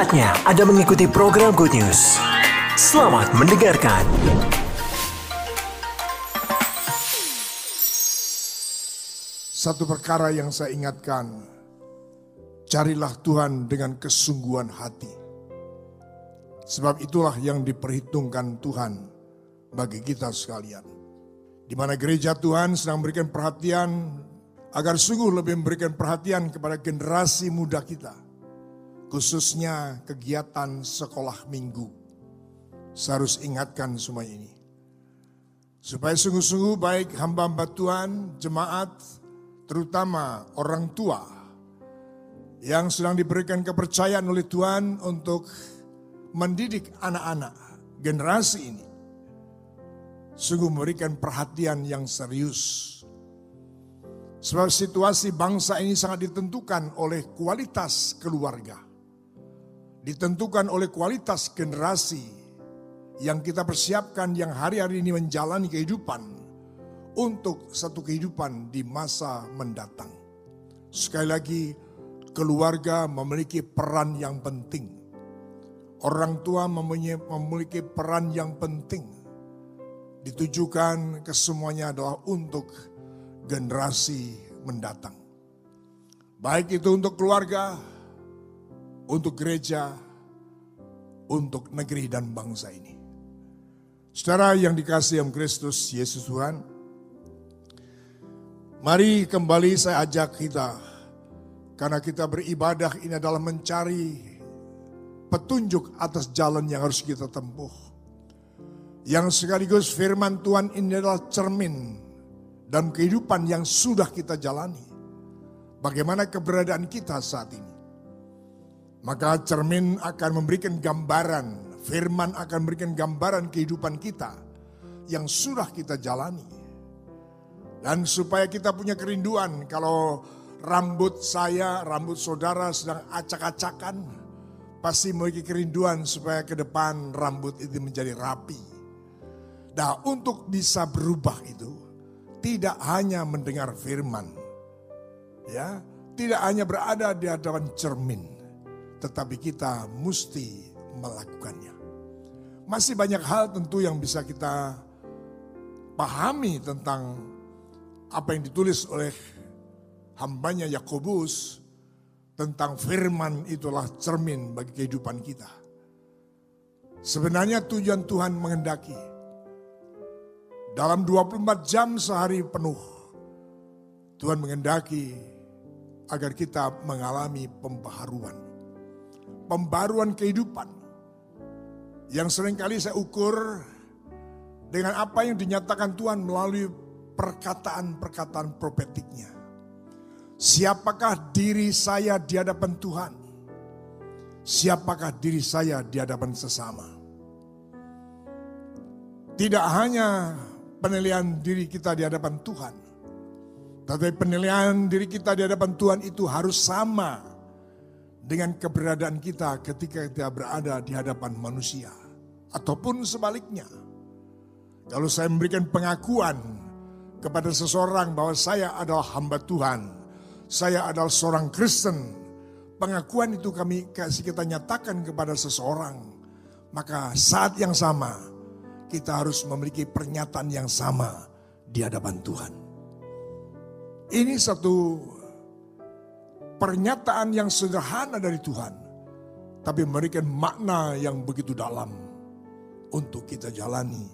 Saatnya Anda mengikuti program Good News. Selamat mendengarkan. Satu perkara yang saya ingatkan, carilah Tuhan dengan kesungguhan hati. Sebab itulah yang diperhitungkan Tuhan bagi kita sekalian. Di mana gereja Tuhan sedang memberikan perhatian agar sungguh lebih memberikan perhatian kepada generasi muda kita. Khususnya kegiatan sekolah minggu. Saya harus ingatkan semua ini. Supaya sungguh-sungguh baik hamba-hamba Tuhan, jemaat, terutama orang tua yang sedang diberikan kepercayaan oleh Tuhan untuk mendidik anak-anak generasi ini. Sungguh memberikan perhatian yang serius. Sebab situasi bangsa ini sangat ditentukan oleh kualitas keluarga. Ditentukan oleh kualitas generasi yang kita persiapkan yang hari-hari ini menjalani kehidupan untuk satu kehidupan di masa mendatang. Sekali lagi, keluarga memiliki peran yang penting. Orang tua memiliki peran yang penting. Ditujukan ke semuanya adalah untuk generasi mendatang. Baik itu untuk keluarga, untuk gereja, untuk negeri dan bangsa ini. Saudara yang dikasih yang Kristus Yesus Tuhan, mari kembali saya ajak kita, karena kita beribadah ini adalah mencari petunjuk atas jalan yang harus kita tempuh. Yang sekaligus firman Tuhan ini adalah cermin dan kehidupan yang sudah kita jalani. Bagaimana keberadaan kita saat ini. Maka cermin akan memberikan gambaran Firman akan memberikan gambaran kehidupan kita yang sudah kita jalani. Dan supaya kita punya kerinduan kalau rambut saya, rambut saudara sedang acak-acakan, pasti memiliki kerinduan supaya ke depan rambut itu menjadi rapi. Nah untuk bisa berubah itu tidak hanya mendengar firman, ya, tidak hanya berada di hadapan cermin, tetapi kita mesti melakukannya. Masih banyak hal tentu yang bisa kita pahami tentang apa yang ditulis oleh hambanya Yakobus tentang firman itulah cermin bagi kehidupan kita. Sebenarnya tujuan Tuhan mengendaki dalam 24 jam sehari penuh Tuhan mengendaki agar kita mengalami pembaharuan. Pembaruan kehidupan yang sering kali saya ukur dengan apa yang dinyatakan Tuhan melalui perkataan-perkataan profetiknya. Siapakah diri saya di hadapan Tuhan? Siapakah diri saya di hadapan sesama? Tidak hanya penilaian diri kita di hadapan Tuhan, tapi penilaian diri kita di hadapan Tuhan itu harus sama dengan keberadaan kita ketika kita berada di hadapan manusia. Ataupun sebaliknya. Kalau saya memberikan pengakuan kepada seseorang bahwa saya adalah hamba Tuhan, saya adalah seorang Kristen, pengakuan itu kami kasih kita nyatakan kepada seseorang, maka saat yang sama kita harus memiliki pernyataan yang sama di hadapan Tuhan. Ini satu pernyataan yang sederhana dari Tuhan, tapi memberikan makna yang begitu dalam untuk kita jalani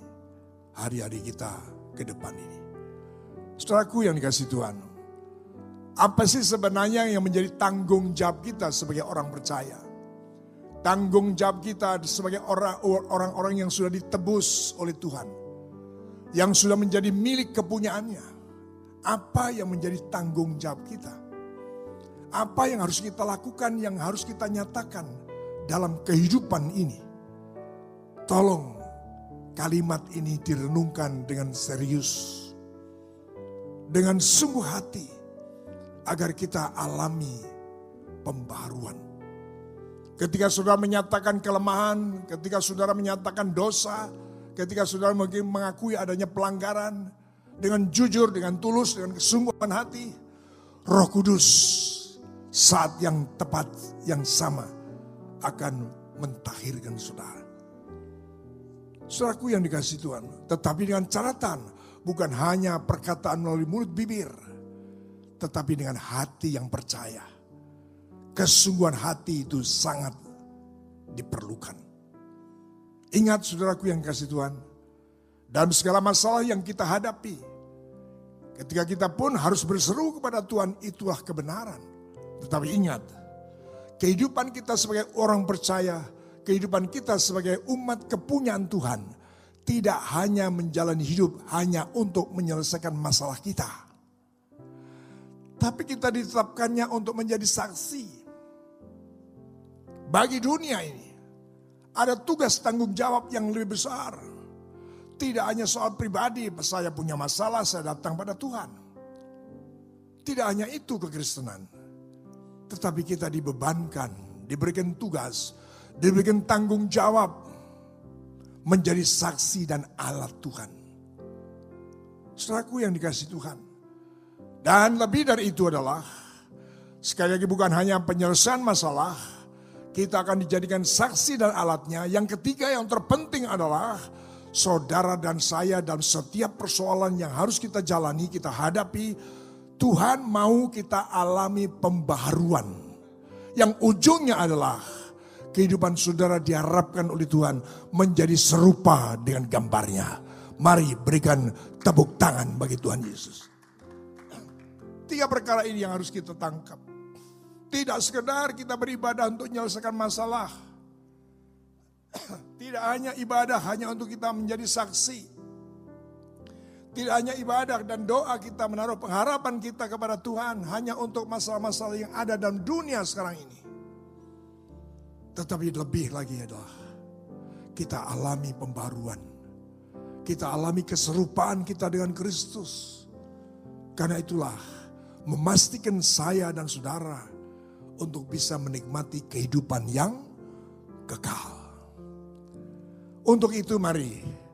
hari-hari kita ke depan ini. Saudaraku yang dikasih Tuhan, apa sih sebenarnya yang menjadi tanggung jawab kita sebagai orang percaya? Tanggung jawab kita sebagai orang-orang yang sudah ditebus oleh Tuhan. Yang sudah menjadi milik kepunyaannya. Apa yang menjadi tanggung jawab kita? Apa yang harus kita lakukan, yang harus kita nyatakan dalam kehidupan ini? Tolong kalimat ini direnungkan dengan serius. Dengan sungguh hati. Agar kita alami pembaruan. Ketika saudara menyatakan kelemahan, ketika saudara menyatakan dosa, ketika saudara mungkin mengakui adanya pelanggaran, dengan jujur, dengan tulus, dengan kesungguhan hati, Roh Kudus saat yang tepat, yang sama akan mentahirkan saudara. Saudaraku yang dikasih Tuhan, tetapi dengan catatan bukan hanya perkataan melalui mulut bibir, tetapi dengan hati yang percaya. Kesungguhan hati itu sangat diperlukan. Ingat saudaraku yang kasih Tuhan, dalam segala masalah yang kita hadapi, ketika kita pun harus berseru kepada Tuhan, itulah kebenaran. Tetapi ingat, kehidupan kita sebagai orang percaya, kehidupan kita sebagai umat kepunyaan Tuhan, tidak hanya menjalani hidup hanya untuk menyelesaikan masalah kita. Tapi kita ditetapkannya untuk menjadi saksi. Bagi dunia ini, ada tugas tanggung jawab yang lebih besar. Tidak hanya soal pribadi, saya punya masalah, saya datang pada Tuhan. Tidak hanya itu kekristenan. Tetapi kita dibebankan, diberikan tugas, diberikan tanggung jawab menjadi saksi dan alat Tuhan. Saudaraku yang dikasih Tuhan. Dan lebih dari itu adalah, sekali lagi bukan hanya penyelesaian masalah, kita akan dijadikan saksi dan alatnya. Yang ketiga yang terpenting adalah saudara dan saya dalam setiap persoalan yang harus kita jalani, kita hadapi, Tuhan mau kita alami pembaharuan. Yang ujungnya adalah kehidupan saudara diharapkan oleh Tuhan menjadi serupa dengan gambarnya. Mari berikan tepuk tangan bagi Tuhan Yesus. Tiga perkara ini yang harus kita tangkap. Tidak sekedar kita beribadah untuk menyelesaikan masalah. Tidak hanya ibadah hanya untuk kita menjadi saksi. Tidak hanya ibadah dan doa kita menaruh pengharapan kita kepada Tuhan hanya untuk masalah-masalah yang ada dalam dunia sekarang ini. Tetapi lebih lagi adalah kita alami pembaruan. Kita alami keserupaan kita dengan Kristus. Karena itulah memastikan saya dan saudara untuk bisa menikmati kehidupan yang kekal. Untuk itu mari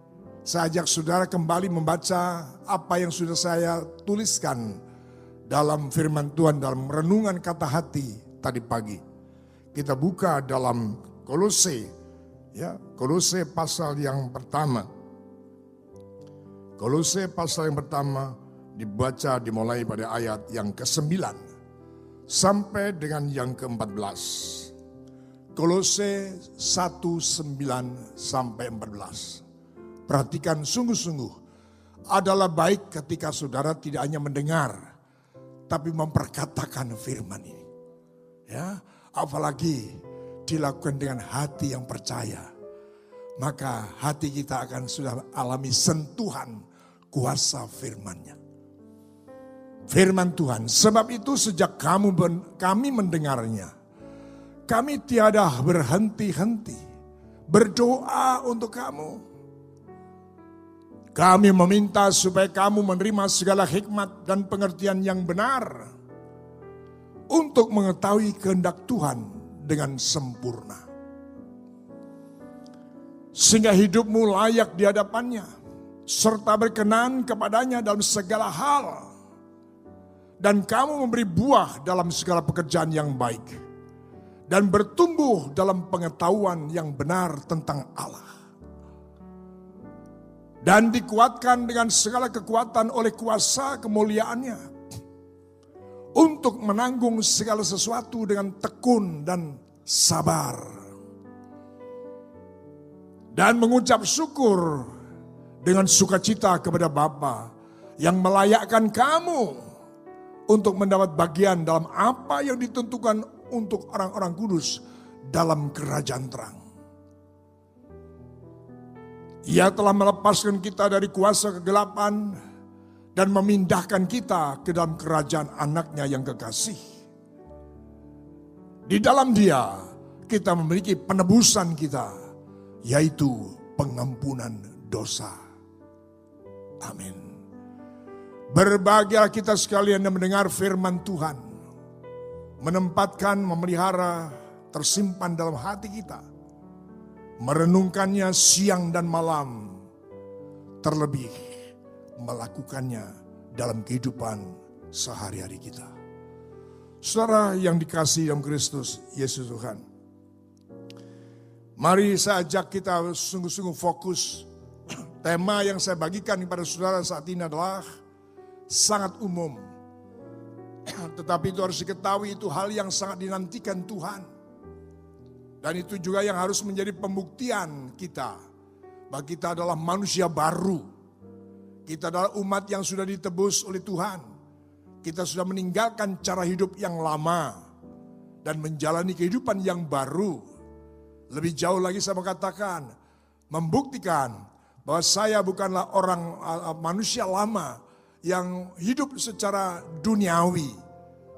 saya ajak saudara kembali membaca apa yang sudah saya tuliskan dalam firman Tuhan dalam renungan kata hati tadi pagi. Kita buka dalam Kolose ya, Kolose pasal yang pertama. Kolose pasal yang pertama dibaca dimulai pada ayat yang ke-9 sampai dengan yang ke-14. Kolose 1, 9 sampai 14. Perhatikan sungguh-sungguh. Adalah baik ketika saudara tidak hanya mendengar. Tapi memperkatakan firman ini. Ya, apalagi dilakukan dengan hati yang percaya. Maka hati kita akan sudah alami sentuhan kuasa firmannya firman Tuhan. Sebab itu sejak kamu kami mendengarnya, kami tiada berhenti-henti berdoa untuk kamu. Kami meminta supaya kamu menerima segala hikmat dan pengertian yang benar untuk mengetahui kehendak Tuhan dengan sempurna. Sehingga hidupmu layak di hadapannya serta berkenan kepadanya dalam segala hal dan kamu memberi buah dalam segala pekerjaan yang baik dan bertumbuh dalam pengetahuan yang benar tentang Allah. Dan dikuatkan dengan segala kekuatan oleh kuasa kemuliaannya untuk menanggung segala sesuatu dengan tekun dan sabar. Dan mengucap syukur dengan sukacita kepada Bapa yang melayakkan kamu untuk mendapat bagian dalam apa yang ditentukan untuk orang-orang kudus dalam kerajaan terang. Ia telah melepaskan kita dari kuasa kegelapan dan memindahkan kita ke dalam kerajaan anaknya yang kekasih. Di dalam dia kita memiliki penebusan kita, yaitu pengampunan dosa. Amin. Berbahagia kita sekalian yang mendengar firman Tuhan. Menempatkan, memelihara, tersimpan dalam hati kita. Merenungkannya siang dan malam. Terlebih melakukannya dalam kehidupan sehari-hari kita. Saudara yang dikasih dalam Kristus Yesus Tuhan. Mari saya ajak kita sungguh-sungguh fokus. Tema yang saya bagikan kepada saudara saat ini adalah sangat umum. Tetapi itu harus diketahui itu hal yang sangat dinantikan Tuhan. Dan itu juga yang harus menjadi pembuktian kita. Bahwa kita adalah manusia baru. Kita adalah umat yang sudah ditebus oleh Tuhan. Kita sudah meninggalkan cara hidup yang lama. Dan menjalani kehidupan yang baru. Lebih jauh lagi saya mengatakan. Membuktikan bahwa saya bukanlah orang manusia lama yang hidup secara duniawi.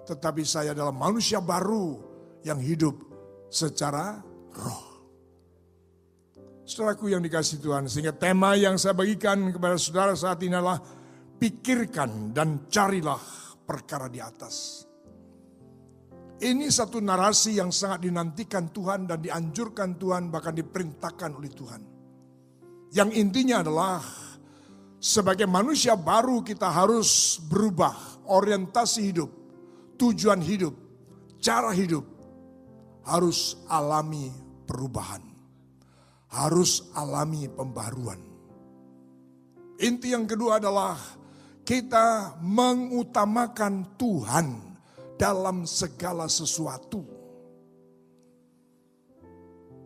Tetapi saya adalah manusia baru yang hidup secara roh. Saudaraku yang dikasih Tuhan, sehingga tema yang saya bagikan kepada saudara saat ini adalah pikirkan dan carilah perkara di atas. Ini satu narasi yang sangat dinantikan Tuhan dan dianjurkan Tuhan bahkan diperintahkan oleh Tuhan. Yang intinya adalah sebagai manusia baru kita harus berubah orientasi hidup, tujuan hidup, cara hidup harus alami perubahan. Harus alami pembaruan. Inti yang kedua adalah kita mengutamakan Tuhan dalam segala sesuatu.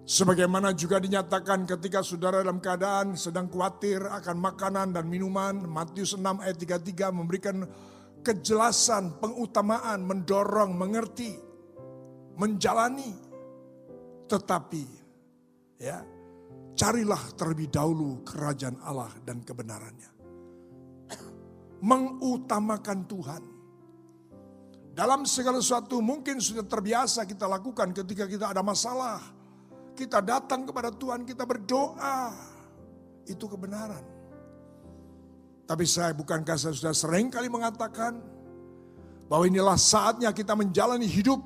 Sebagaimana juga dinyatakan ketika saudara dalam keadaan sedang khawatir akan makanan dan minuman. Matius 6 ayat 33 memberikan kejelasan, pengutamaan, mendorong, mengerti menjalani. Tetapi ya, carilah terlebih dahulu kerajaan Allah dan kebenarannya. Mengutamakan Tuhan. Dalam segala sesuatu mungkin sudah terbiasa kita lakukan ketika kita ada masalah. Kita datang kepada Tuhan, kita berdoa. Itu kebenaran. Tapi saya bukankah saya sudah sering kali mengatakan bahwa inilah saatnya kita menjalani hidup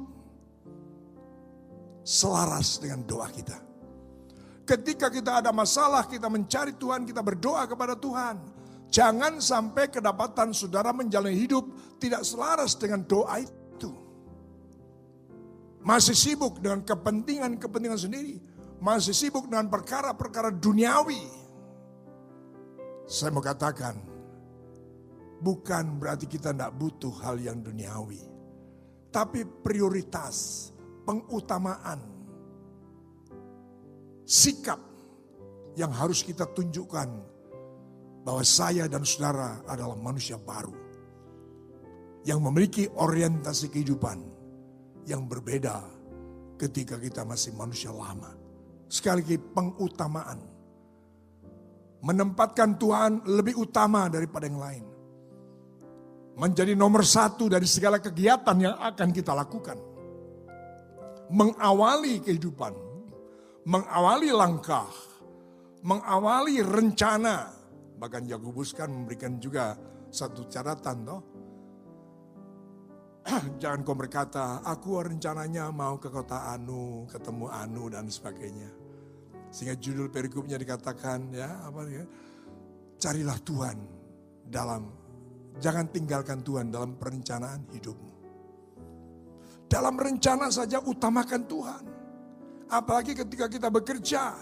selaras dengan doa kita. Ketika kita ada masalah, kita mencari Tuhan, kita berdoa kepada Tuhan. Jangan sampai kedapatan saudara menjalani hidup tidak selaras dengan doa itu. Masih sibuk dengan kepentingan-kepentingan sendiri. Masih sibuk dengan perkara-perkara duniawi. Saya mau katakan, bukan berarti kita tidak butuh hal yang duniawi. Tapi prioritas pengutamaan sikap yang harus kita tunjukkan bahwa saya dan saudara adalah manusia baru yang memiliki orientasi kehidupan yang berbeda ketika kita masih manusia lama. Sekali lagi pengutamaan. Menempatkan Tuhan lebih utama daripada yang lain. Menjadi nomor satu dari segala kegiatan yang akan kita lakukan mengawali kehidupan, mengawali langkah, mengawali rencana. Bahkan Yakobus kan memberikan juga satu catatan toh. Jangan kau berkata, aku rencananya mau ke kota Anu, ketemu Anu dan sebagainya. Sehingga judul perikopnya dikatakan ya apa ya? Carilah Tuhan dalam jangan tinggalkan Tuhan dalam perencanaan hidupmu. Dalam rencana saja utamakan Tuhan. Apalagi ketika kita bekerja.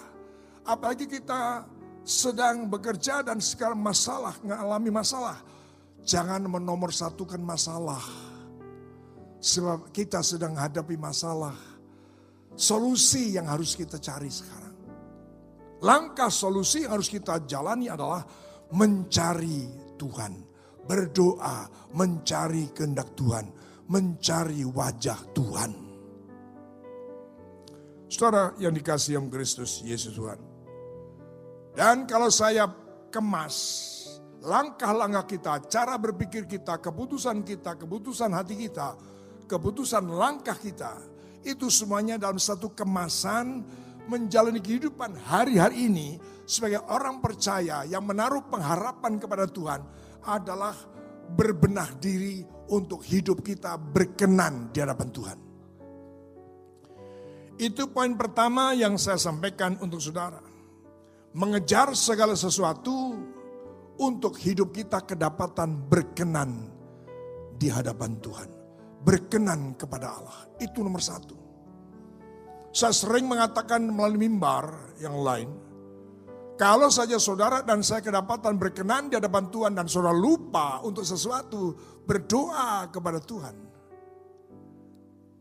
Apalagi kita sedang bekerja dan sekarang masalah, mengalami masalah. Jangan menomorsatukan masalah. Sebab kita sedang hadapi masalah. Solusi yang harus kita cari sekarang. Langkah solusi yang harus kita jalani adalah mencari Tuhan. Berdoa, mencari kehendak Tuhan mencari wajah Tuhan. Saudara yang dikasih Kristus Yesus Tuhan. Dan kalau saya kemas langkah-langkah kita, cara berpikir kita, keputusan kita, keputusan hati kita, keputusan langkah kita, itu semuanya dalam satu kemasan menjalani kehidupan hari-hari ini sebagai orang percaya yang menaruh pengharapan kepada Tuhan adalah berbenah diri untuk hidup kita berkenan di hadapan Tuhan. Itu poin pertama yang saya sampaikan untuk saudara. Mengejar segala sesuatu untuk hidup kita kedapatan berkenan di hadapan Tuhan. Berkenan kepada Allah. Itu nomor satu. Saya sering mengatakan melalui mimbar yang lain, kalau saja saudara dan saya kedapatan berkenan di hadapan Tuhan dan saudara lupa untuk sesuatu, berdoa kepada Tuhan.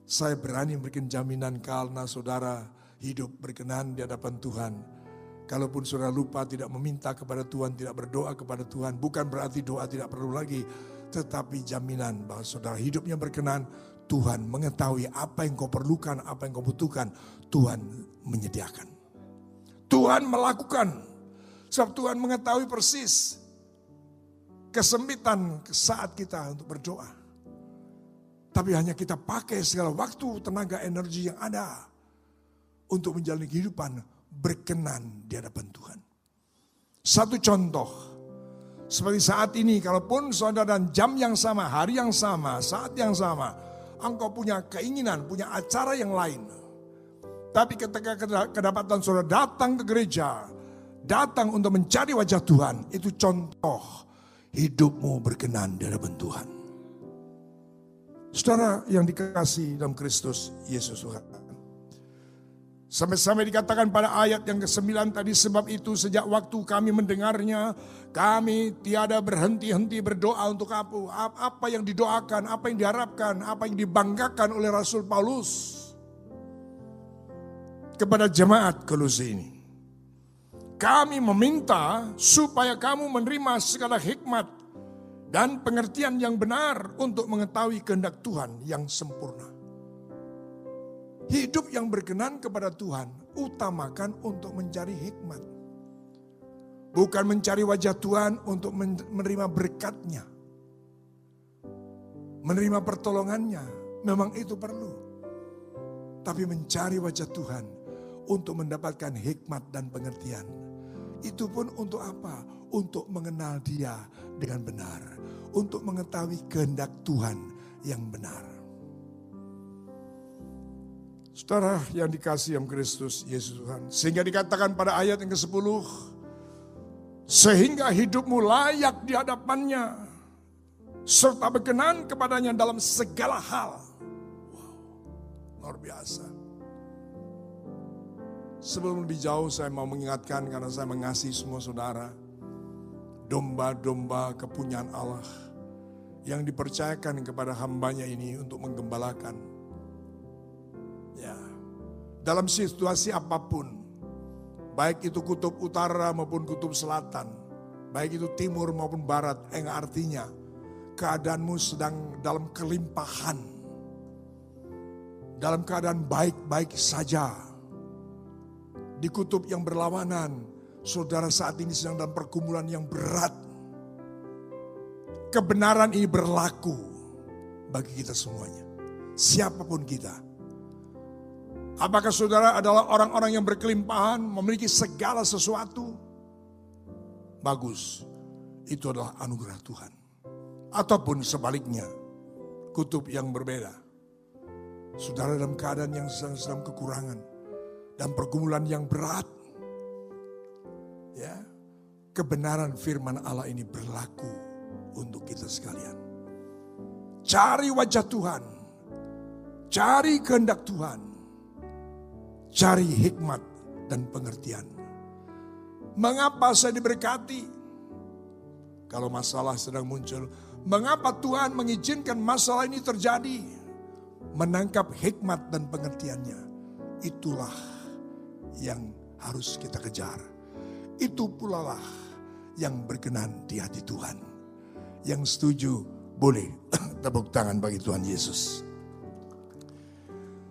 Saya berani memberikan jaminan karena saudara hidup berkenan di hadapan Tuhan. Kalaupun saudara lupa tidak meminta kepada Tuhan, tidak berdoa kepada Tuhan, bukan berarti doa tidak perlu lagi. Tetapi jaminan bahwa saudara hidupnya berkenan, Tuhan mengetahui apa yang kau perlukan, apa yang kau butuhkan. Tuhan menyediakan. Tuhan melakukan. Sebab Tuhan mengetahui persis kesempitan saat kita untuk berdoa. Tapi hanya kita pakai segala waktu, tenaga, energi yang ada untuk menjalani kehidupan berkenan di hadapan Tuhan. Satu contoh, seperti saat ini, kalaupun saudara dan jam yang sama, hari yang sama, saat yang sama, engkau punya keinginan, punya acara yang lain. Tapi ketika kedapatan saudara datang ke gereja, datang untuk mencari wajah Tuhan, itu contoh hidupmu berkenan di hadapan Tuhan. Saudara yang dikasih dalam Kristus Yesus Tuhan. Sampai-sampai dikatakan pada ayat yang ke-9 tadi sebab itu sejak waktu kami mendengarnya kami tiada berhenti-henti berdoa untuk apa, apa yang didoakan, apa yang diharapkan, apa yang dibanggakan oleh Rasul Paulus kepada jemaat Kolose ini. Kami meminta supaya kamu menerima segala hikmat dan pengertian yang benar untuk mengetahui kehendak Tuhan yang sempurna Hidup yang berkenan kepada Tuhan, utamakan untuk mencari hikmat. Bukan mencari wajah Tuhan untuk menerima berkatnya. Menerima pertolongannya, memang itu perlu. Tapi mencari wajah Tuhan untuk mendapatkan hikmat dan pengertian. Itu pun untuk apa? Untuk mengenal dia dengan benar. Untuk mengetahui kehendak Tuhan yang benar. Saudara yang dikasih yang Kristus Yesus Tuhan. Sehingga dikatakan pada ayat yang ke-10. Sehingga hidupmu layak di hadapannya. Serta berkenan kepadanya dalam segala hal. Wow, luar biasa. Sebelum lebih jauh saya mau mengingatkan karena saya mengasihi semua saudara. Domba-domba kepunyaan Allah yang dipercayakan kepada hambanya ini untuk menggembalakan dalam situasi apa pun. Baik itu kutub utara maupun kutub selatan. Baik itu timur maupun barat. Yang artinya keadaanmu sedang dalam kelimpahan. Dalam keadaan baik-baik saja. Di kutub yang berlawanan, saudara saat ini sedang dalam pergumulan yang berat. Kebenaran ini berlaku bagi kita semuanya. Siapa pun kita Apakah saudara adalah orang-orang yang berkelimpahan, memiliki segala sesuatu? Bagus, itu adalah anugerah Tuhan. Ataupun sebaliknya, kutub yang berbeda. Saudara dalam keadaan yang sedang kekurangan dan pergumulan yang berat. Ya, kebenaran firman Allah ini berlaku untuk kita sekalian. Cari wajah Tuhan. Cari kehendak Tuhan Cari hikmat dan pengertian. Mengapa saya diberkati? Kalau masalah sedang muncul, mengapa Tuhan mengizinkan masalah ini terjadi? Menangkap hikmat dan pengertiannya. Itulah yang harus kita kejar. Itu pula lah yang berkenan di hati Tuhan. Yang setuju boleh tepuk tangan bagi Tuhan Yesus.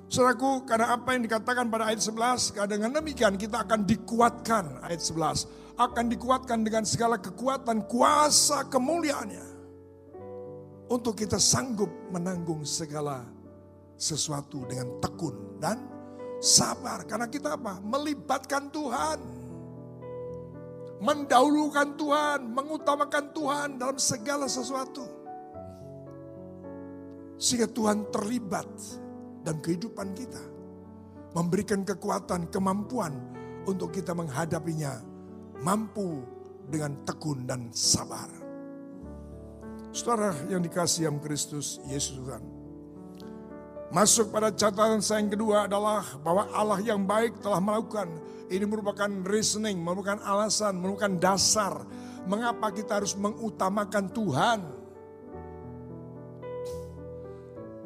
Saudaraku, karena apa yang dikatakan pada ayat 11, dengan demikian kita akan dikuatkan, ayat 11, akan dikuatkan dengan segala kekuatan kuasa kemuliaannya. Untuk kita sanggup menanggung segala sesuatu dengan tekun dan sabar. Karena kita apa? Melibatkan Tuhan. Mendahulukan Tuhan, mengutamakan Tuhan dalam segala sesuatu. Sehingga Tuhan terlibat dan kehidupan kita. Memberikan kekuatan, kemampuan untuk kita menghadapinya. Mampu dengan tekun dan sabar. Saudara yang dikasih yang Kristus Yesus Tuhan. Masuk pada catatan saya yang kedua adalah bahwa Allah yang baik telah melakukan. Ini merupakan reasoning, merupakan alasan, merupakan dasar. Mengapa kita harus mengutamakan Tuhan.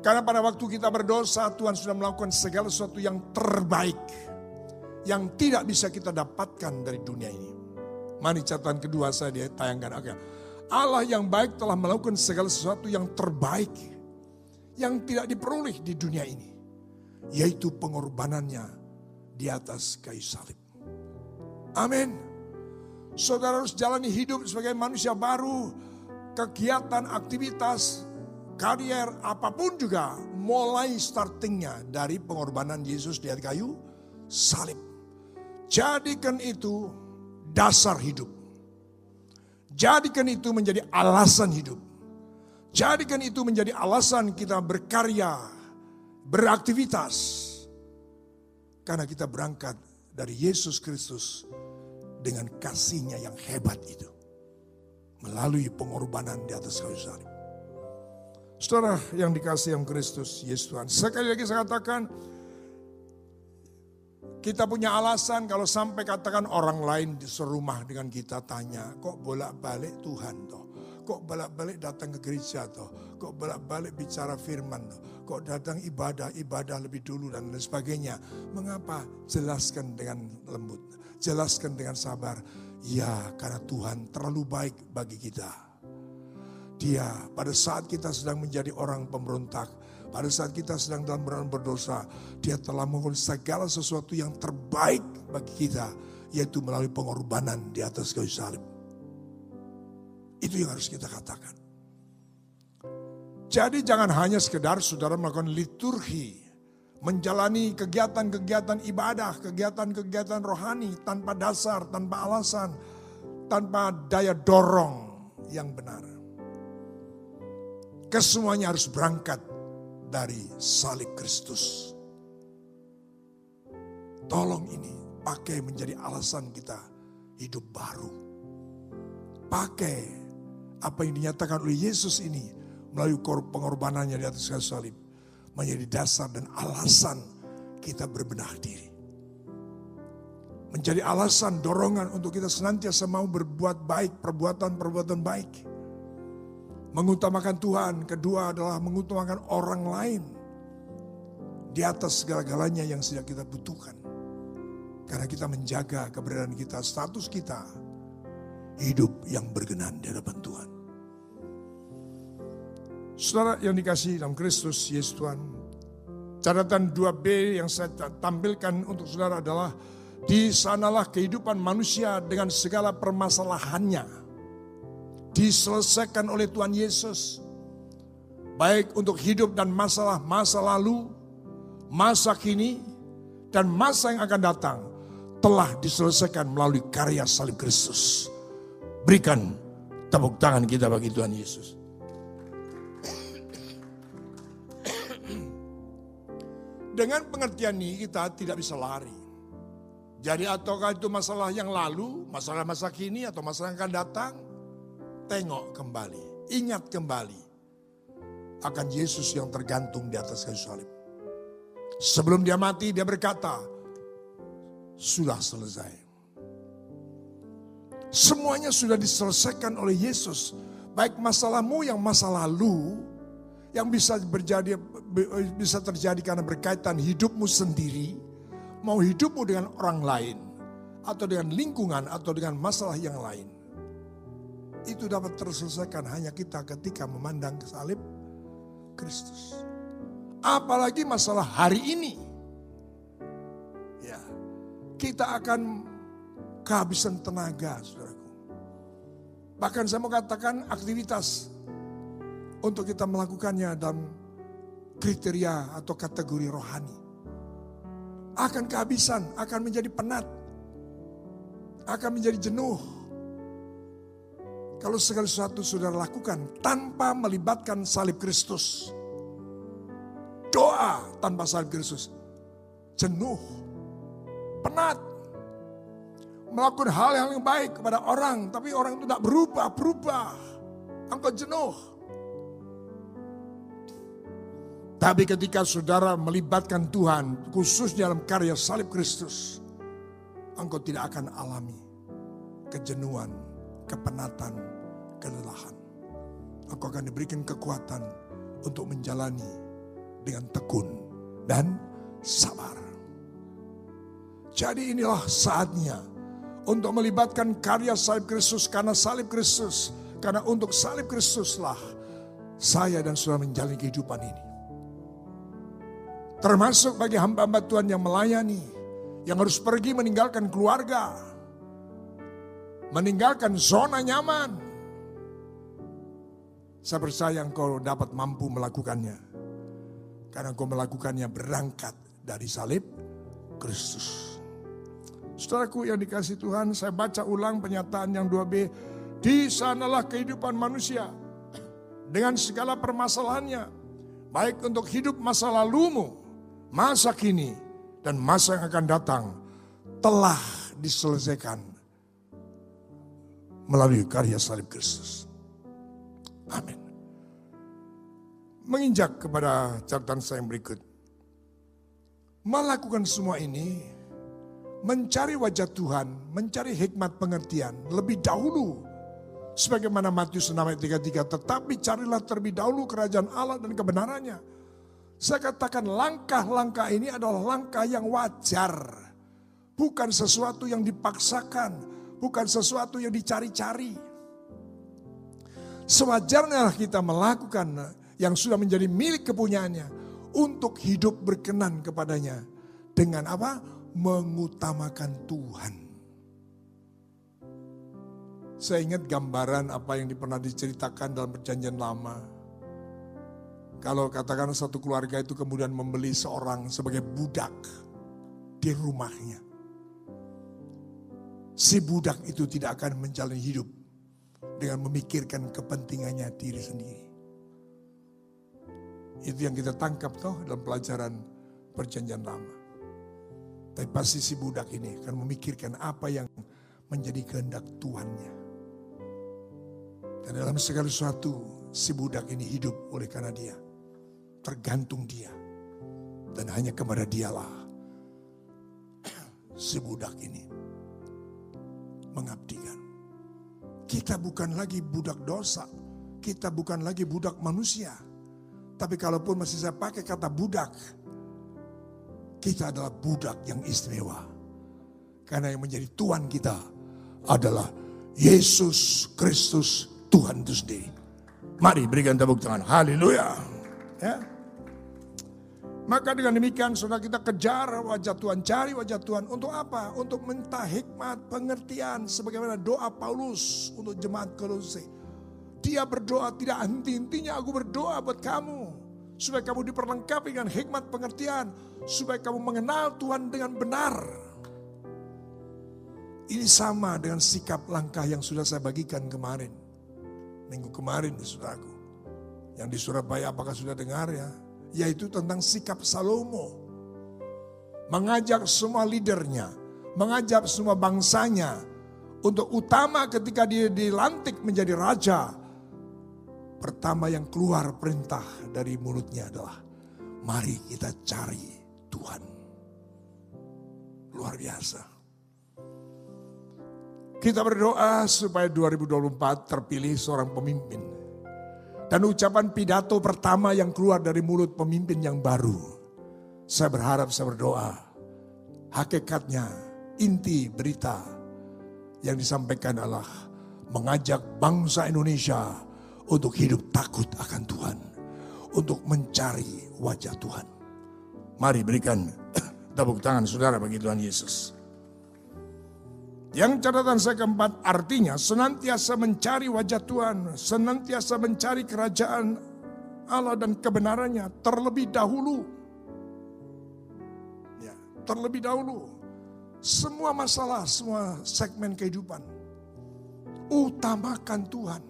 Karena pada waktu kita berdosa Tuhan sudah melakukan segala sesuatu yang terbaik. Yang tidak bisa kita dapatkan dari dunia ini. Mari catatan kedua saya ditayangkan. Oke. Allah yang baik telah melakukan segala sesuatu yang terbaik. Yang tidak diperoleh di dunia ini. Yaitu pengorbanannya di atas kayu salib. Amin. Saudara harus jalani hidup sebagai manusia baru. Kegiatan, aktivitas, karier, apa pun juga mulai startingnya dari pengorbanan Yesus di atas kayu salib. Jadikan itu dasar hidup. Jadikan itu menjadi alasan hidup. Jadikan itu menjadi alasan kita berkarya, beraktivitas. Karena kita berangkat dari Yesus Kristus dengan kasihnya yang hebat itu. Melalui pengorbanan di atas kayu salib. Saudara yang dikasih yang Kristus, Yesus Tuhan. Sekali lagi saya katakan, kita punya alasan kalau sampai katakan orang lain di serumah dengan kita tanya, kok bolak-balik Tuhan toh? Kok bolak-balik datang ke gereja toh? Kok bolak-balik bicara firman toh? Kok datang ibadah, ibadah lebih dulu dan lain sebagainya. Mengapa? Jelaskan dengan lembut. Jelaskan dengan sabar. Ya karena Tuhan terlalu baik bagi kita. Dia pada saat kita sedang menjadi orang pemberontak, pada saat kita sedang dalam berdosa, berdosa, dia telah melakukan segala sesuatu yang terbaik bagi kita, yaitu melalui pengorbanan di atas kayu salib. Itu yang harus kita katakan. Jadi jangan hanya sekedar saudara melakukan liturgi, menjalani kegiatan-kegiatan ibadah, kegiatan-kegiatan rohani tanpa dasar, tanpa alasan, tanpa daya dorong yang benar. Kesemuanya harus berangkat dari salib Kristus. Tolong ini pakai menjadi alasan kita hidup baru. Pakai apa yang dinyatakan oleh Yesus ini melalui pengorbanannya di atas kayu salib menjadi dasar dan alasan kita berbenah diri. Menjadi alasan dorongan untuk kita senantiasa mau berbuat baik, perbuatan-perbuatan baik mengutamakan Tuhan, kedua adalah mengutamakan orang lain di atas segala-galanya yang sedang kita butuhkan. Karena kita menjaga keberadaan kita, status kita, hidup yang berkenan di hadapan Tuhan. Saudara yang dikasih dalam Kristus Yesus Tuhan, catatan 2B yang saya tampilkan untuk saudara adalah di sanalah kehidupan manusia dengan segala permasalahannya diselesaikan oleh Tuhan Yesus. Baik untuk hidup dan masalah masa lalu, masa kini, dan masa yang akan datang telah diselesaikan melalui karya salib Kristus. Berikan tepuk tangan kita bagi Tuhan Yesus. Dengan pengertian ini kita tidak bisa lari. Jadi ataukah itu masalah yang lalu, masalah masa kini atau masalah yang akan datang, tengok kembali, ingat kembali akan Yesus yang tergantung di atas kayu salib. Sebelum dia mati, dia berkata, "Sudah selesai." Semuanya sudah diselesaikan oleh Yesus, baik masalahmu yang masa lalu yang bisa berjadi bisa terjadi karena berkaitan hidupmu sendiri, mau hidupmu dengan orang lain atau dengan lingkungan atau dengan masalah yang lain itu dapat terselesaikan hanya kita ketika memandang ke salib Kristus. Apalagi masalah hari ini. Ya, kita akan kehabisan tenaga, saudaraku. Bahkan saya mau katakan aktivitas untuk kita melakukannya dalam kriteria atau kategori rohani. Akan kehabisan, akan menjadi penat, akan menjadi jenuh kalau segala sesuatu sudah lakukan tanpa melibatkan salib Kristus. Doa tanpa salib Kristus. Jenuh. Penat. Melakukan hal yang baik kepada orang. Tapi orang itu tidak berubah, berubah. Engkau jenuh. Tapi ketika saudara melibatkan Tuhan, khususnya dalam karya salib Kristus, engkau tidak akan alami kejenuhan, kepenatan, kelelahan. Engkau akan diberikan kekuatan untuk menjalani dengan tekun dan sabar. Jadi inilah saatnya untuk melibatkan karya salib Kristus karena salib Kristus, karena untuk salib Kristuslah saya dan saudara menjalani kehidupan ini. Termasuk bagi hamba-hamba Tuhan yang melayani, yang harus pergi meninggalkan keluarga, meninggalkan zona nyaman. Saya percaya engkau dapat mampu melakukannya. Karena engkau melakukannya berangkat dari salib Kristus. Saudaraku yang dikasih Tuhan, saya baca ulang pernyataan yang 2B. Di sanalah kehidupan manusia dengan segala permasalahannya. Baik untuk hidup masa lalumu masa kini dan masa yang akan datang telah diselesaikan melalui karya salib Kristus. Amin. Menginjak kepada catatan saya yang berikut. Melakukan semua ini, mencari wajah Tuhan, mencari hikmat pengertian lebih dahulu. Sebagaimana Matius 6 ayat 33, tetapi carilah terlebih dahulu kerajaan Allah dan kebenarannya saya katakan langkah-langkah ini adalah langkah yang wajar. Bukan sesuatu yang dipaksakan. Bukan sesuatu yang dicari-cari. Sewajarnya kita melakukan yang sudah menjadi milik kepunyaannya. Untuk hidup berkenan kepadanya. Dengan apa? Mengutamakan Tuhan. Saya ingat gambaran apa yang pernah diceritakan dalam perjanjian lama kalau katakan satu keluarga itu kemudian membeli seorang sebagai budak di rumahnya. Si budak itu tidak akan menjalani hidup dengan memikirkan kepentingannya diri sendiri. Itu yang kita tangkap toh dalam pelajaran perjanjian lama. Tapi pasti si budak ini akan memikirkan apa yang menjadi kehendak Tuhannya. Dan dalam segala sesuatu si budak ini hidup oleh karena dia tergantung dia. Dan hanya kepada dialah si budak ini mengabdikan. Kita bukan lagi budak dosa. Kita bukan lagi budak manusia. Tapi kalaupun masih saya pakai kata budak, kita adalah budak yang istimewa. Karena yang menjadi Tuhan kita adalah Yesus Kristus Tuhan itu sendiri. Mari berikan tepuk tangan. Haleluya. Ya. Maka dengan demikian saudara kita kejar wajah Tuhan, cari wajah Tuhan. Untuk apa? Untuk minta hikmat, pengertian. Sebagaimana doa Paulus untuk jemaat Kolose. Dia berdoa tidak henti-hentinya aku berdoa buat kamu. Supaya kamu diperlengkapi dengan hikmat pengertian. Supaya kamu mengenal Tuhan dengan benar. Ini sama dengan sikap langkah yang sudah saya bagikan kemarin. Minggu kemarin saudaraku. Yang di Surabaya apakah sudah dengar ya? Yaitu tentang sikap Salomo. Mengajak semua leadernya, mengajak semua bangsanya untuk utama ketika dia dilantik menjadi raja. Pertama yang keluar perintah dari mulutnya adalah mari kita cari Tuhan. Luar biasa. Kita berdoa supaya 2024 terpilih seorang pemimpin dan ucapan pidato pertama yang keluar dari mulut pemimpin yang baru. Saya berharap, saya berdoa. Hakikatnya, inti berita yang disampaikan adalah mengajak bangsa Indonesia untuk hidup takut akan Tuhan. Untuk mencari wajah Tuhan. Mari berikan tepuk tangan saudara bagi Tuhan Yesus. Yang catatan saya keempat artinya senantiasa mencari wajah Tuhan, senantiasa mencari kerajaan Allah dan kebenarannya terlebih dahulu. Ya, terlebih dahulu. Semua masalah, semua segmen kehidupan. Utamakan Tuhan.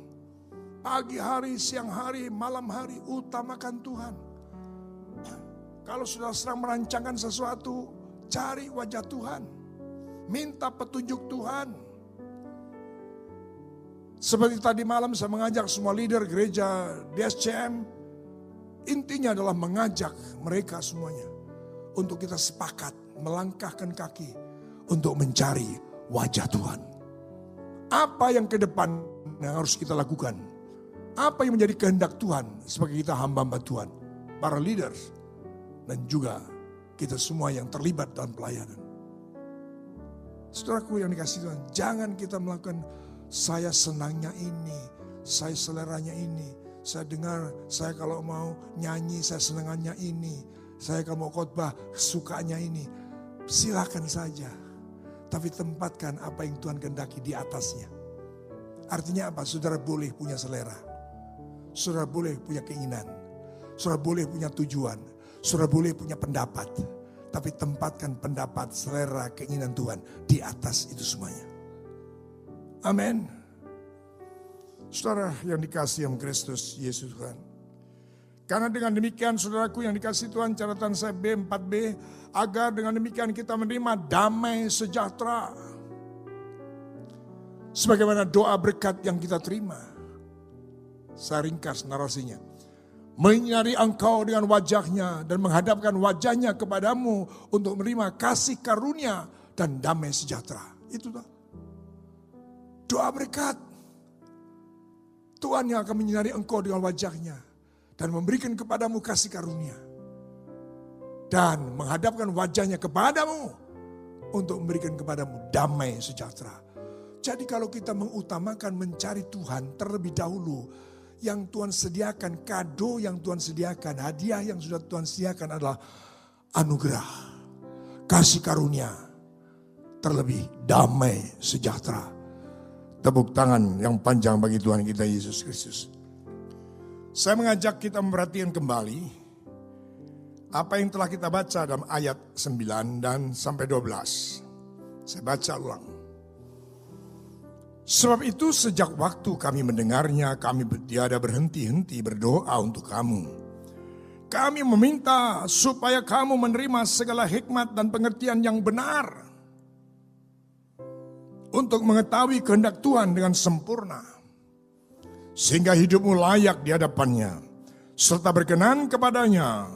Pagi hari, siang hari, malam hari, utamakan Tuhan. Kalau sudah sedang merancangkan sesuatu, cari wajah Tuhan Minta petunjuk Tuhan. Seperti tadi malam saya mengajak semua leader gereja DSCM Intinya adalah mengajak mereka semuanya untuk kita sepakat melangkahkan kaki untuk mencari wajah Tuhan. Apa yang ke depan yang harus kita lakukan? Apa yang menjadi kehendak Tuhan sebagai kita hamba-hamba Tuhan, para leaders, dan juga kita semua yang terlibat dalam pelayanan. Saudaraku yang dikasih Tuhan, jangan kita melakukan saya senangnya ini, saya seleranya ini, saya dengar, saya kalau mau nyanyi, saya senangannya ini, saya kalau mau khotbah, sukanya ini. Silakan saja. Tapi tempatkan apa yang Tuhan kehendaki di atasnya. Artinya apa? Saudara boleh punya selera. Saudara boleh punya keinginan. Saudara boleh punya tujuan. Saudara boleh punya pendapat. Tapi tempatkan pendapat, selera, keinginan Tuhan di atas itu semuanya. Amin. Saudara yang dikasih yang Kristus Yesus Tuhan. Karena dengan demikian saudaraku yang dikasih Tuhan catatan saya B 4B. Agar dengan demikian kita menerima damai sejahtera. Sebagaimana doa berkat yang kita terima. Saya ringkas narasinya. Menyari engkau dengan wajahnya dan menghadapkan wajahnya kepadamu untuk menerima kasih karunia dan damai sejahtera. Itu. Doa berkat. Tuhan yang akan menyinari engkau dengan wajahnya dan memberikan kepadamu kasih karunia dan menghadapkan wajahnya kepadamu untuk memberikan kepadamu damai sejahtera. Jadi kalau kita mengutamakan mencari Tuhan terlebih dahulu, yang Tuhan sediakan, kado yang Tuhan sediakan, hadiah yang sudah Tuhan sediakan adalah anugerah, kasih karunia, terlebih damai sejahtera. Tepuk tangan yang panjang bagi Tuhan kita Yesus Kristus. Saya mengajak kita memperhatikan kembali apa yang telah kita baca dalam ayat 9 dan sampai 12. Saya baca ulang. Sebab itu sejak waktu kami mendengarnya kami tiada berhenti-henti berdoa untuk kamu. Kami meminta supaya kamu menerima segala hikmat dan pengertian yang benar. Untuk mengetahui kehendak Tuhan dengan sempurna sehingga hidupmu layak di hadapannya, serta berkenan kepadanya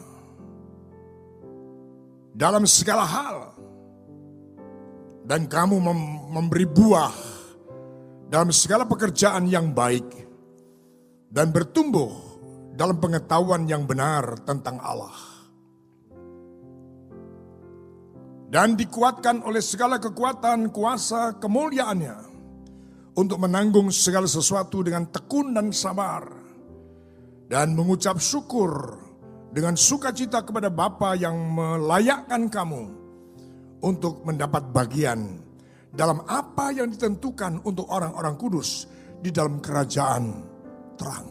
dalam segala hal. Dan kamu mem memberi buah dalam segala pekerjaan yang baik dan bertumbuh dalam pengetahuan yang benar tentang Allah. Dan dikuatkan oleh segala kekuatan kuasa kemuliaannya untuk menanggung segala sesuatu dengan tekun dan sabar dan mengucap syukur dengan sukacita kepada Bapa yang melayakkan kamu untuk mendapat bagian dalam apa yang ditentukan untuk orang-orang kudus di dalam kerajaan terang.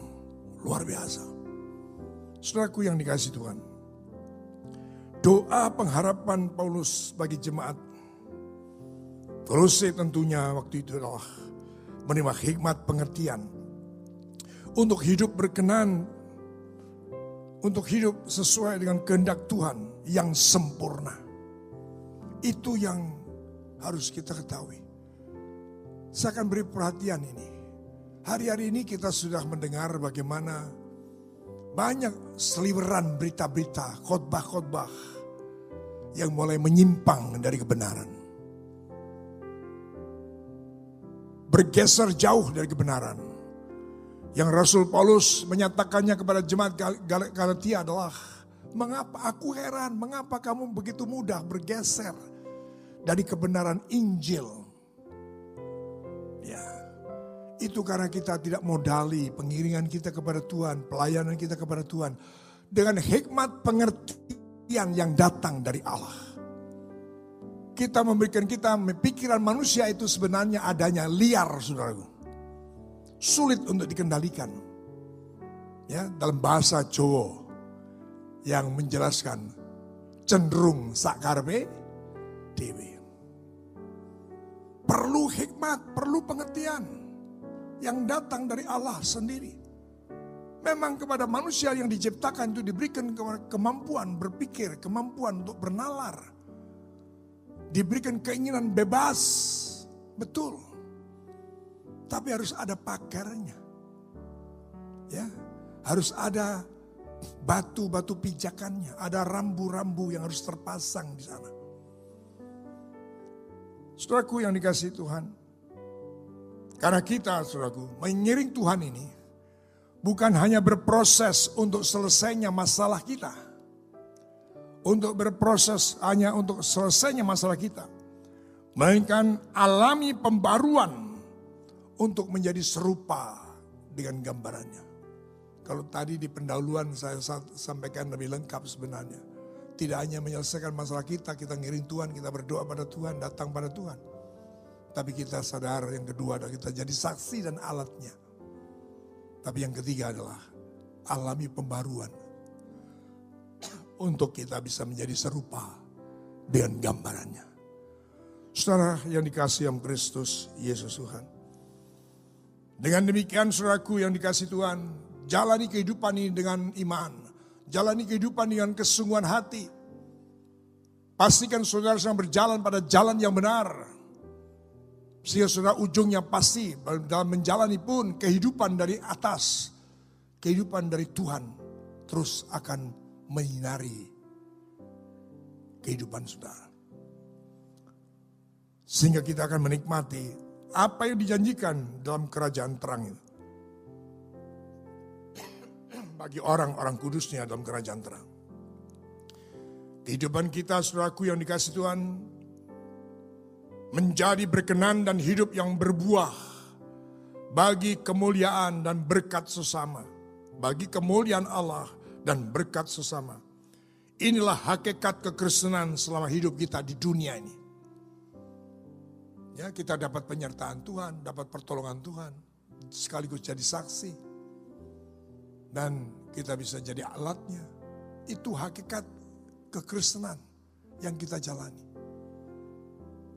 Luar biasa. Saudaraku yang dikasih Tuhan. Doa pengharapan Paulus bagi jemaat. Kolose tentunya waktu itu adalah menerima hikmat pengertian. Untuk hidup berkenan, untuk hidup sesuai dengan kehendak Tuhan yang sempurna. Itu yang harus kita ketahui. Saya akan beri perhatian ini. Hari-hari ini kita sudah mendengar bagaimana banyak seliweran berita-berita, khotbah-khotbah yang mulai menyimpang dari kebenaran. bergeser jauh dari kebenaran. Yang Rasul Paulus menyatakannya kepada jemaat Galatia adalah, mengapa aku heran, mengapa kamu begitu mudah bergeser dari kebenaran Injil. Ya, itu karena kita tidak modali pengiringan kita kepada Tuhan, pelayanan kita kepada Tuhan. Dengan hikmat pengertian yang datang dari Allah kita memberikan kita pikiran manusia itu sebenarnya adanya liar saudaraku. Sulit untuk dikendalikan. Ya, dalam bahasa Jawa yang menjelaskan cenderung sakarbe dewi. Perlu hikmat, perlu pengertian yang datang dari Allah sendiri. Memang kepada manusia yang diciptakan itu diberikan kemampuan berpikir, kemampuan untuk bernalar, Diberikan keinginan bebas. Betul. Tapi harus ada pakarnya. Ya, harus ada batu-batu pijakannya, ada rambu-rambu yang harus terpasang di sana. Saudaraku yang dikasih Tuhan, karena kita, saudaraku, mengiring Tuhan ini bukan hanya berproses untuk selesainya masalah kita, untuk berproses hanya untuk selesainya masalah kita, melainkan alami pembaruan untuk menjadi serupa dengan gambarannya. Kalau tadi di pendahuluan saya sampaikan lebih lengkap sebenarnya. Tidak hanya menyelesaikan masalah kita, kita ngiring Tuhan, kita berdoa pada Tuhan, datang pada Tuhan. Tapi kita sadar yang kedua adalah kita jadi saksi dan alatnya. Tapi yang ketiga adalah alami pembaruan. Untuk kita bisa menjadi serupa dengan gambarannya. Saudara yang dikasih yang Kristus, Yesus Tuhan. Dengan demikian saudaraku yang dikasih Tuhan, Jalani kehidupan ini dengan iman. Jalani kehidupan dengan kesungguhan hati. Pastikan saudara sedang berjalan pada jalan yang benar. Sehingga saudara ujungnya pasti dalam menjalani pun kehidupan dari atas. Kehidupan dari Tuhan terus akan menyinari kehidupan saudara. Sehingga kita akan menikmati apa yang dijanjikan dalam kerajaan terang itu bagi orang-orang kudusnya dalam kerajaan terang. Kehidupan kita saudaraku yang dikasih Tuhan menjadi berkenan dan hidup yang berbuah bagi kemuliaan dan berkat sesama. Bagi kemuliaan Allah dan berkat sesama. Inilah hakikat kekristenan selama hidup kita di dunia ini. Ya, kita dapat penyertaan Tuhan, dapat pertolongan Tuhan, sekaligus jadi saksi dan kita bisa jadi alatnya. Itu hakikat kekristenan yang kita jalani.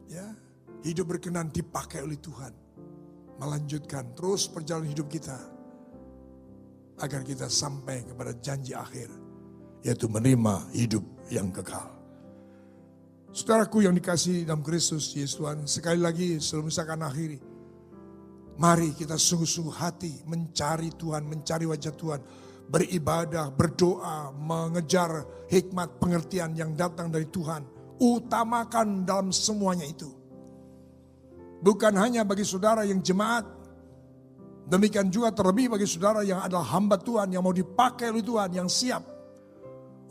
Ya, hidup berkenan dipakai oleh Tuhan. Melanjutkan terus perjalanan hidup kita. Agar kita sampai kepada janji akhir. Yaitu menerima hidup yang kekal. Saudaraku yang dikasih dalam Kristus Yesus Tuhan. Sekali lagi sebelum saya akan akhiri. Mari kita sungguh-sungguh hati mencari Tuhan, mencari wajah Tuhan. Beribadah, berdoa, mengejar hikmat pengertian yang datang dari Tuhan. Utamakan dalam semuanya itu. Bukan hanya bagi saudara yang jemaat. Demikian juga terlebih bagi saudara yang adalah hamba Tuhan, yang mau dipakai oleh Tuhan, yang siap.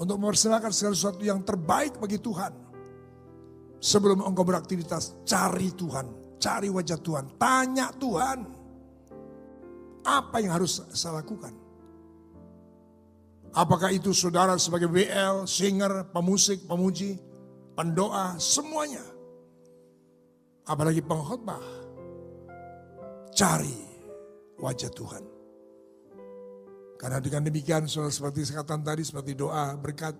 Untuk mempersembahkan segala sesuatu yang terbaik bagi Tuhan. Sebelum engkau beraktivitas, cari Tuhan Cari wajah Tuhan, tanya Tuhan. Apa yang harus saya lakukan? Apakah itu saudara sebagai WL, singer, pemusik, pemuji, pendoa, semuanya. Apalagi pengkhotbah. Cari wajah Tuhan. Karena dengan demikian saudara seperti sekatan tadi, seperti doa, berkat,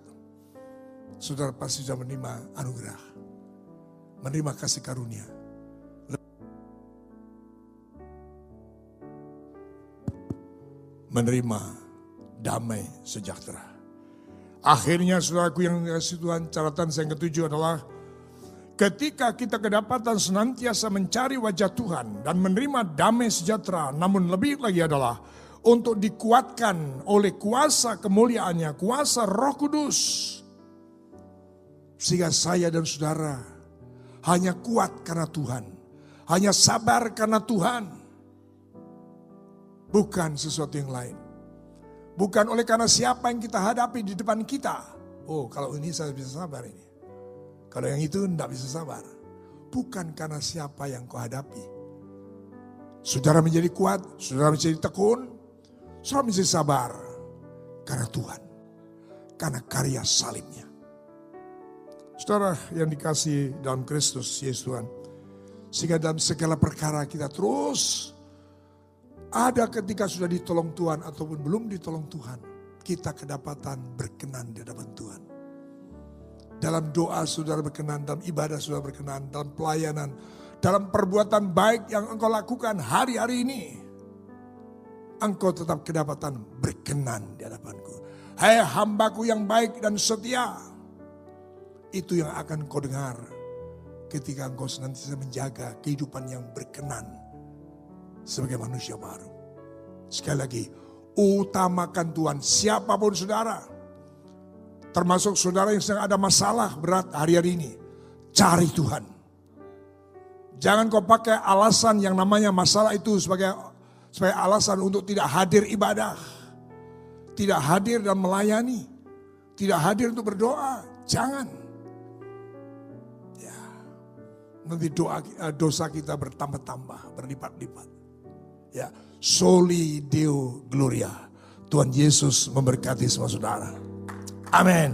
saudara pasti sudah menerima anugerah. Menerima kasih karunia menerima damai sejahtera. Akhirnya saudaraku yang dikasih Tuhan, catatan yang ketujuh adalah ketika kita kedapatan senantiasa mencari wajah Tuhan dan menerima damai sejahtera, namun lebih lagi adalah untuk dikuatkan oleh kuasa kemuliaannya, kuasa roh kudus. Sehingga saya dan saudara hanya kuat karena Tuhan. Hanya sabar karena Tuhan Bukan sesuatu yang lain. Bukan oleh karena siapa yang kita hadapi di depan kita. Oh kalau ini saya bisa sabar ini. Kalau yang itu tidak bisa sabar. Bukan karena siapa yang kau hadapi. Saudara menjadi kuat, saudara menjadi tekun, saudara menjadi sabar. Karena Tuhan. Karena karya salibnya. Saudara yang dikasih dalam Kristus Yesus Tuhan. Sehingga dalam segala perkara kita terus ada ketika sudah ditolong Tuhan ataupun belum ditolong Tuhan, kita kedapatan berkenan di hadapan Tuhan. Dalam doa saudara berkenan, dalam ibadah saudara berkenan, dalam pelayanan, dalam perbuatan baik yang engkau lakukan hari-hari ini. Engkau tetap kedapatan berkenan di hadapanku. Hai hambaku yang baik dan setia. Itu yang akan kau dengar ketika engkau senantiasa menjaga kehidupan yang berkenan sebagai manusia baru. Sekali lagi, Utamakan Tuhan. Siapa pun saudara. Termasuk saudara yang sedang ada masalah berat hari-hari ini. Cari Tuhan. Jangan kau pakai alasan yang namanya masalah itu sebagai sebagai alasan untuk tidak hadir ibadah. Tidak hadir dan melayani. Tidak hadir untuk berdoa. Jangan. Ya. Nanti doa eh, dosa kita bertambah-tambah, berlipat-lipat. Ya, soli deo gloria. Tuhan Yesus memberkati semua saudara. Amin.